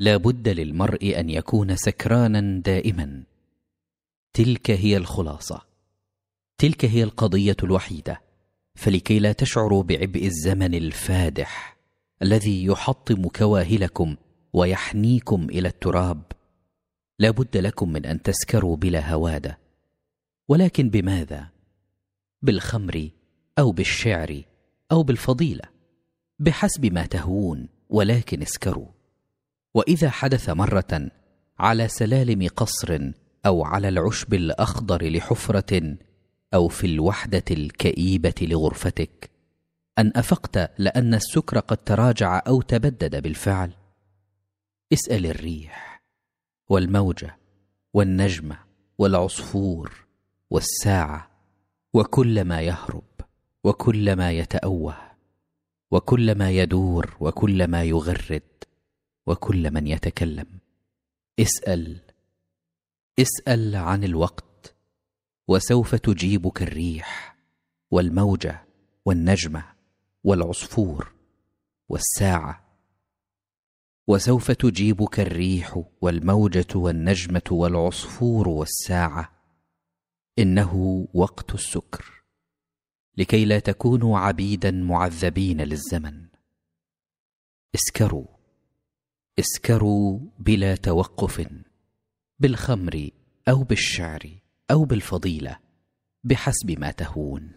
لا بد للمرء أن يكون سكرانا دائما. تلك هي الخلاصة. تلك هي القضية الوحيدة. فلكي لا تشعروا بعبء الزمن الفادح الذي يحطم كواهلكم ويحنيكم إلى التراب لا بد لكم من أن تسكروا بلا هوادة. ولكن بماذا؟ بالخمر أو بالشعر أو بالفضيلة بحسب ما تهوون ولكن اسكروا. وإذا حدث مرة على سلالم قصر أو على العشب الأخضر لحفرة أو في الوحدة الكئيبة لغرفتك أن أفقت لأن السكر قد تراجع أو تبدد بالفعل. اسأل الريح والموجه والنجمه والعصفور والساعة وكل ما يهرب وكل ما يتأوه وكل ما يدور وكل ما يغرد. وكل من يتكلم. اسأل. اسأل عن الوقت وسوف تجيبك الريح والموجة والنجمة والعصفور والساعة. وسوف تجيبك الريح والموجة والنجمة والعصفور والساعة. إنه وقت السكر. لكي لا تكونوا عبيدا معذبين للزمن. اسكروا. اسكروا بلا توقف بالخمر أو بالشعر أو بالفضيلة بحسب ما تهون.